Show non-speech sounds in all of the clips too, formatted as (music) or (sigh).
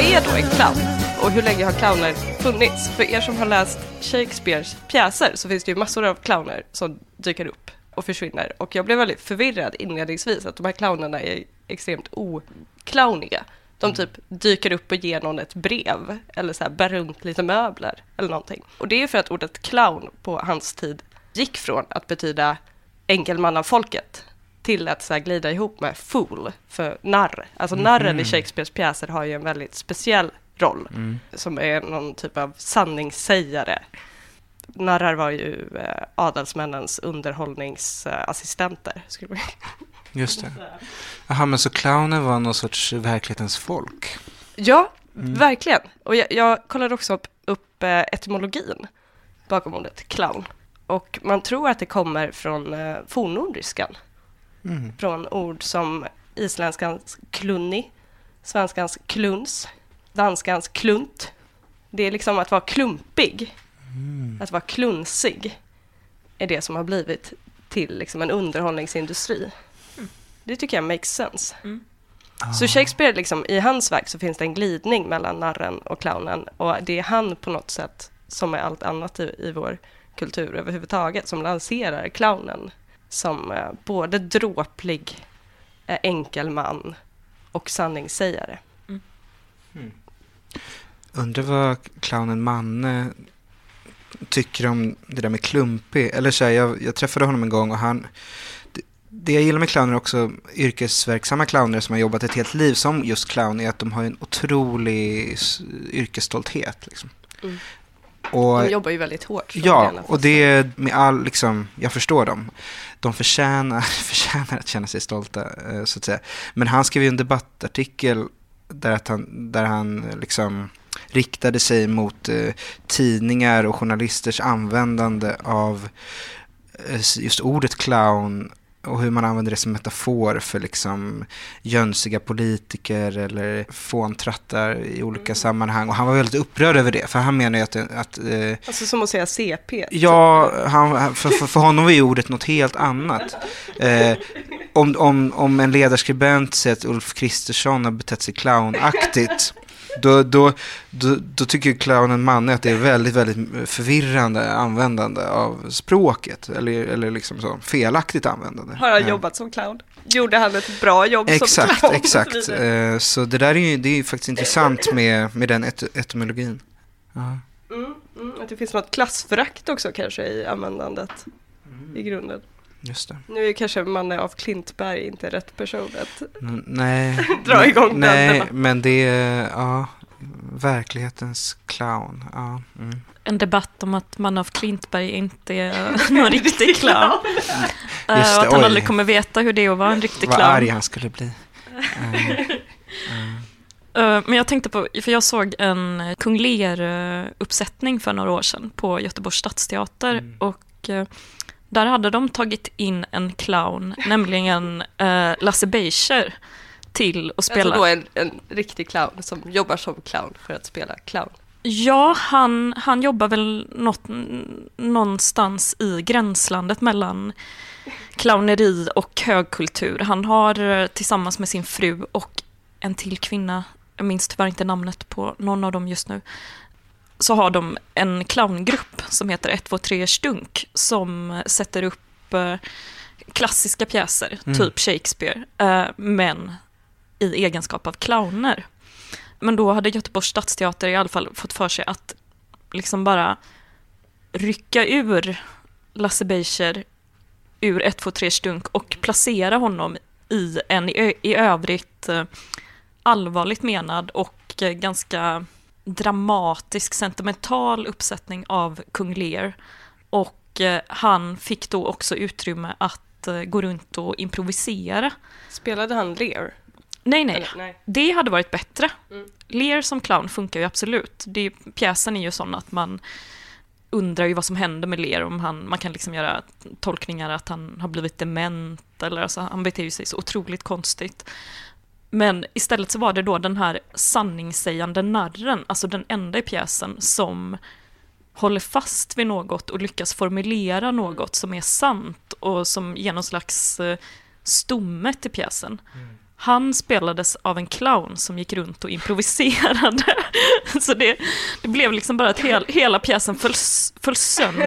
Vad är då en clown? Och hur länge har clowner funnits? För er som har läst Shakespeares pjäser så finns det ju massor av clowner som dyker upp och försvinner. Och jag blev väldigt förvirrad inledningsvis att de här clownerna är extremt oclowniga. De typ dyker upp och ger någon ett brev eller så här bär runt lite möbler eller någonting. Och det är för att ordet clown på hans tid gick från att betyda enkelmannafolket till att så glida ihop med fool för narr. Alltså narren i Shakespeares pjäser har ju en väldigt speciell roll som är någon typ av sanningssägare. Narrar var ju eh, adelsmännens underhållningsassistenter. Skulle man... Just det. Jaha, men så clownen var någon sorts verklighetens folk? Ja, verkligen. Och jag, jag kollade också upp, upp eh, etymologin bakom ordet clown. Och man tror att det kommer från eh, fornnordiskan. Mm. Från ord som isländskans klunni, svenskans kluns, danskans klunt. Det är liksom att vara klumpig, att vara klunsig, är det som har blivit till liksom en underhållningsindustri. Det tycker jag makes sense. Så Shakespeare, liksom, i hans verk så finns det en glidning mellan narren och clownen och det är han på något sätt, som är allt annat i, i vår kultur överhuvudtaget, som lanserar clownen som eh, både dråplig, eh, enkel man och sanningssägare. Undrar vad clownen Manne tycker om det där med klumpig. Eller så här, jag, jag träffade honom en gång och han... Det, det jag gillar med clowner också, yrkesverksamma clowner som har jobbat ett helt liv som just clown, är att de har en otrolig yrkesstolthet. Liksom. Mm. Och, De jobbar ju väldigt hårt. Ja, början, och det är med all, liksom, jag förstår dem. De förtjänar, (laughs) förtjänar att känna sig stolta, eh, så att säga. Men han skrev ju en debattartikel där, att han, där han liksom riktade sig mot eh, tidningar och journalisters användande av eh, just ordet clown och hur man använder det som metafor för liksom jönsiga politiker eller fåntrattar i olika sammanhang. Och han var väldigt upprörd över det, för han menar ju att, att eh, Alltså som att säga CP. Ja, han, för, för, för honom var ju ordet något helt annat. Eh, om, om, om en ledarskribent säger att Ulf Kristersson har betett sig clownaktigt, då, då, då, då tycker clownen Manne att det är väldigt, väldigt förvirrande användande av språket. Eller, eller liksom så, felaktigt användande. Har han Ja. jobbat som clown? Gjorde han ett bra jobb som Exakt, clown? (laughs) exakt. Så vidare. Eh, så det där är ju, det är ju faktiskt intressant med, med den et etymologin. Ja. Mm, mm, att det finns något klassförakt också kanske i användandet i grunden. Just det. Nu är kanske Manne av Klintberg inte rätt person att N- nej. (laughs) dra igång Nej, men det är, ja, verklighetens clown. Ja, mm. En debatt om att man av Klintberg inte är (laughs) någon riktig clown. Eh, Just det, och att han oj. aldrig kommer veta hur det är att vara en riktig Vad clown. arg han skulle bli. (laughs) Eh, Men jag tänkte på, för jag såg en Kung Lear-uppsättning för några år sedan på Göteborgs stadsteater Mm. och där hade de tagit in en clown, nämligen eh, Lasse Beijer, till att spela. Alltså då en, en riktig clown som jobbar som clown för att spela clown. Ja, han, han jobbar väl något, någonstans i gränslandet mellan clowneri och högkultur. Han har eh, tillsammans med sin fru och en till kvinna, jag minns tyvärr inte namnet på någon av dem just nu, så har de en clowngrupp som heter 123 Stunk som sätter upp eh, klassiska pjäser, Mm. typ Shakespeare, eh, men i egenskap av clowner. Men då hade Göteborgs stadsteater i alla fall fått för sig att liksom bara rycka ur Lasse Beijer ur 123 Stunk och placera honom i en i, övrigt eh, allvarligt menad och ganska dramatisk, sentimental uppsättning av Kung Lear. Och eh, han fick då också utrymme att eh, gå runt och improvisera. Spelade han Lear? Nej, nej. Eller, nej. Det hade varit bättre. Mm. Lear som clown funkar ju absolut. Det, pjäsen är ju sån att man undrar ju vad som händer med Lear. Om han, man kan liksom göra tolkningar att han har blivit dement eller alltså, han beter ju sig så otroligt konstigt. Men istället så var det då den här sanningssägande narren, alltså den enda i pjäsen som håller fast vid något och lyckas formulera något som är sant och som ger någon slags eh, stomme till pjäsen. Han spelades av en clown som gick runt och improviserade. (laughs) Så det, det blev liksom bara att hel, hela pjäsen föll, föll sönder.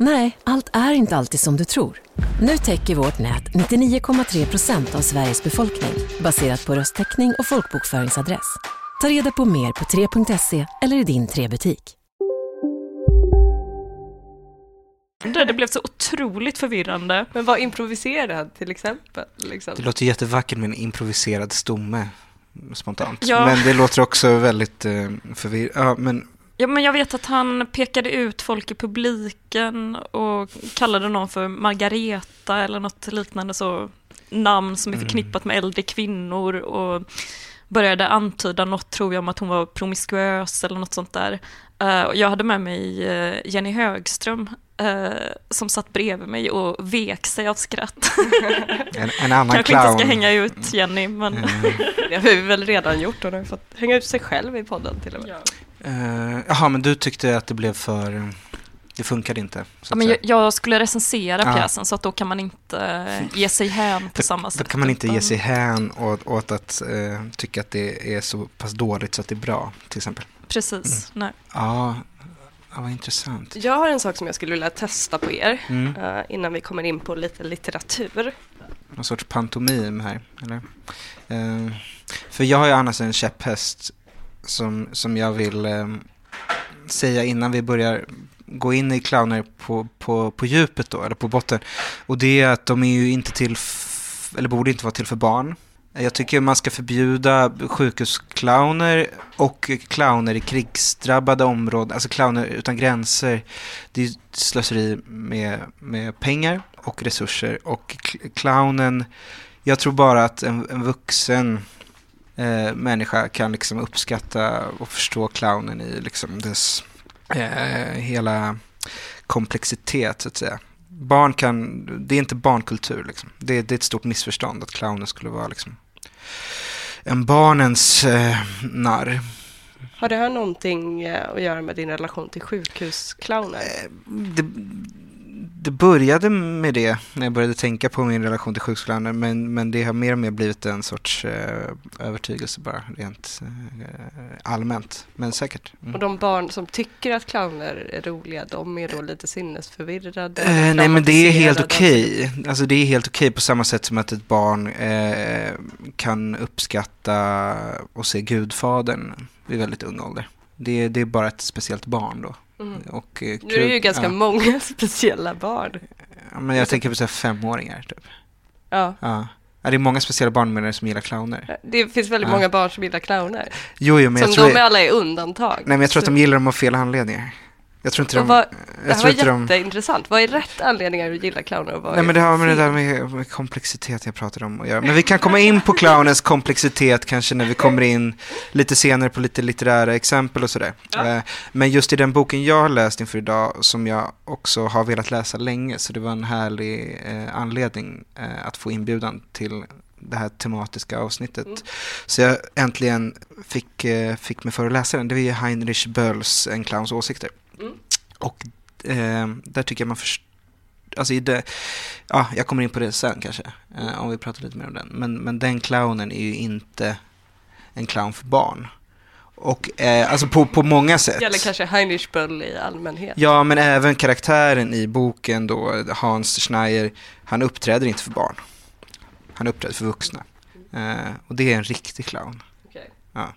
Nej, allt är inte alltid som du tror. Nu täcker vårt nät 99,3 procent av Sveriges befolkning baserat på röstteckning och folkbokföringsadress. Ta reda på mer på 3.se eller i din 3-butik. Det blev så otroligt förvirrande. Men vad improviserade han till exempel? Liksom? Det låter jättevackert med en improviserad stomme spontant. Ja. Men det låter också väldigt eh, förvirrande. Ja, men Ja, men jag vet att han pekade ut folk i publiken och kallade någon för Margareta eller något liknande så namn som är Mm. förknippat med äldre kvinnor och började antyda något, tror jag, om att hon var promiskuös eller något sånt där. Eh, jag hade med mig eh, Jenny Högström eh, som satt bredvid mig och vek sig av skratt. (laughs) en, en annan Kanske clown. inte ska hänga ut Jenny, men... Eh, (laughs) Det har vi väl redan gjort. Hon har fått hänga ut sig själv i podden till och med. eh, Jaha, men du tyckte att det blev för... Det funkade inte. Så Ja, men jag, jag skulle recensera Ja. pjäsen så att då kan man inte eh, ge sig hän på samma Då sätt. kan man inte ge sig hän åt, åt att eh, tycka att det är så pass dåligt så att det är bra, till exempel. Precis, nej. Ja, ja vad intressant. Jag har en sak som jag skulle vilja testa på er Mm. eh, innan vi kommer in på lite litteratur. Någon sorts pantomim här, eller? Eh, för jag har ju annars en käpphäst som, som jag vill eh, säga innan vi börjar gå in i clowner på, på, på djupet då, eller på botten. Och det är att de är ju inte till, f- eller borde inte vara till för barn. Jag tycker man ska förbjuda sjukhusclowner och clowner i krigsdrabbade områden, alltså clowner utan gränser. Det är slöseri med, med pengar och resurser. Och clownen, jag tror bara att en, en vuxen eh, människa kan liksom uppskatta och förstå clownen i liksom dess eh, hela komplexitet så att säga. Barn kan, det är inte barnkultur liksom. Det, det är ett stort missförstånd att clownen skulle vara liksom en barnens eh, narr. Har det här någonting eh, att göra med din relation till sjukhusclowner? det, det började med det när jag började tänka på min relation till sjuksköterskan men, men det har mer och mer blivit en sorts eh, övertygelse bara rent eh, allmänt. Men säkert. Mm. Och de barn som tycker att clowner är roliga, de är då lite sinnesförvirrade? Eh, nej men det är helt okej. Alltså det är helt okej på samma sätt som att ett barn eh, kan uppskatta och se Gudfadern vid väldigt ung ålder. Det, det är bara ett speciellt barn då. Mm. Och, eh, Nu är det ju ganska ja. många (laughs) speciella barn. Ja, men jag tänker på så här femåringar typ. Ja. Ja. Det är många speciella barn som gillar clowner. Det finns väldigt Ja. många barn som gillar clowner. Jo, jo, men jag som tror... de alla är undantag. Nej, men jag tror att de gillar dem av fel anledningar. Jag tror inte de... vad, det här var inte de... jätteintressant. Vad är rätt anledningar att gilla clowner och vad Nej men det har med det där med, med komplexitet jag pratade om att göra. Men vi kan komma in på clownens komplexitet kanske när vi kommer in lite senare på lite litterära exempel och sådär. Eh, Men just i den boken jag har läst inför idag som jag också har velat läsa länge så det var en härlig eh, anledning eh, att få inbjudan till det här tematiska avsnittet. Mm. Så jag äntligen fick, eh, fick mig för att läsa den. Det var ju Heinrich Bölls En clowns åsikter. Mm. Och eh, där tycker jag man förstår Alltså i det, ja, jag kommer in på det sen kanske, eh, om vi pratar lite mer om den. Men, men den clownen är ju inte en clown för barn. Och eh, alltså på, på många sätt. Eller kanske Heinrich Böll i allmänhet. Ja, men även karaktären i boken då, Hans Schneier, han uppträder inte för barn. Han uppträder för vuxna. Eh, och det är en riktig clown. Okej. Ja.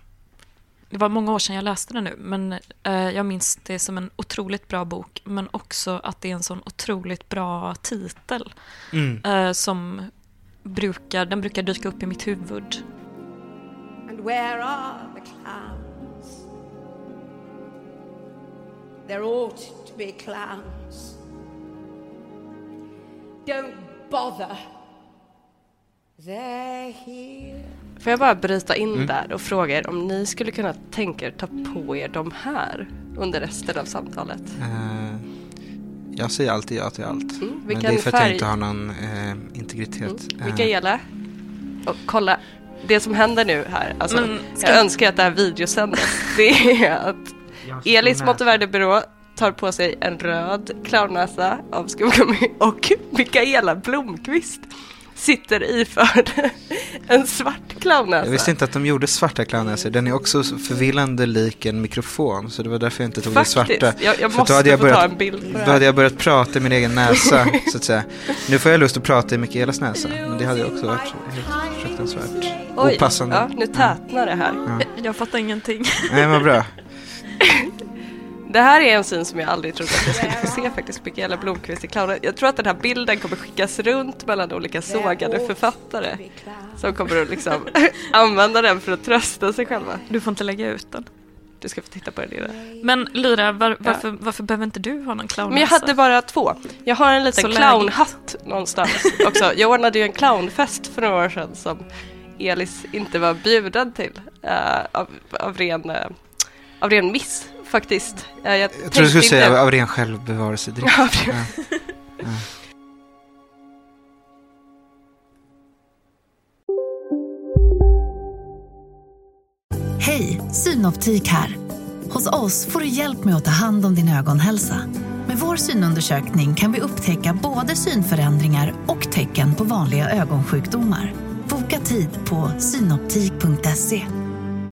Det var många år sedan jag läste den nu, men eh, jag minns det som en otroligt bra bok, men också att det är en sån otroligt bra titel Mm. eh, som brukar, den brukar dyka upp i mitt huvud. And where are the clowns? There ought to be clowns. Don't bother. They're here. Får jag bara bryta in Mm. där och fråga er om ni skulle kunna tänka er ta på er de här under resten av samtalet? Eh, jag säger alltid ja till allt. Mm, men det är för att jag inte har någon eh, integritet. Mm. Eh, Mikaela? Och kolla, det som händer nu här, alltså, Men ska- jag önskar att det här videosändes, (laughs) det är att Elis Monteverde-byrå tar på sig en röd clownnäsa av skumgummi och Mikaela Blomqvist sitter iförd (laughs) en svart clownnäsa. Jag visste inte att de gjorde svarta clownnäsor. Den är också så förvillande lik en mikrofon. Så det var därför jag inte tog Faktiskt. den svarta. Jag- jag måste då hade jag få ta börjat, en bild Då hade jag börjat prata i min egen näsa, (laughs) så att säga. Nu får jag lust att prata i Mikaelas näsa. Men det hade ju också varit helt fruktansvärt Oj, opassande. ja, nu tätnar det här. Ja. Jag fattar ingenting. Nej, vad bra. (laughs) Det här är en syn som jag aldrig trodde att jag skulle få se faktiskt, Mikaela Blomqvist i clownen. Jag tror att den här bilden kommer skickas runt mellan olika sågade författare som kommer att liksom (laughs) använda den för att trösta sig själva. Du får inte lägga ut den. Du ska få titta på den Lira. Men Lyra, var, varför, varför behöver inte du ha någon clownnäsa? Men jag hade bara två. Jag har en liten Så clownhatt någonstans också. Jag ordnade ju en clownfest för några år sedan som Elis inte var bjuden till eh, av, av, ren, eh, av ren miss faktiskt. Eh, Jag tror du skulle säga inte- av ren självbevarelsedrift. Ja, Ja. Ja. Hej, Synoptik här. Hos oss får du hjälp med att ta hand om din ögonhälsa. Med vår synundersökning kan vi upptäcka både synförändringar och tecken på vanliga ögonsjukdomar. Boka tid på synoptik.se.